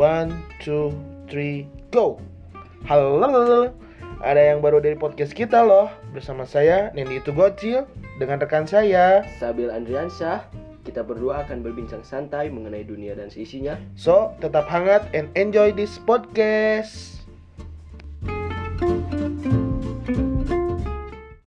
One, two, three, go! Halo, ada yang baru dari podcast kita loh. Bersama saya, Nendi Itu Gocil Dengan rekan saya. Sabil Andriansyah. Kita berdua akan berbincang santai mengenai dunia dan seisinya So, tetap hangat and enjoy this podcast. Thank you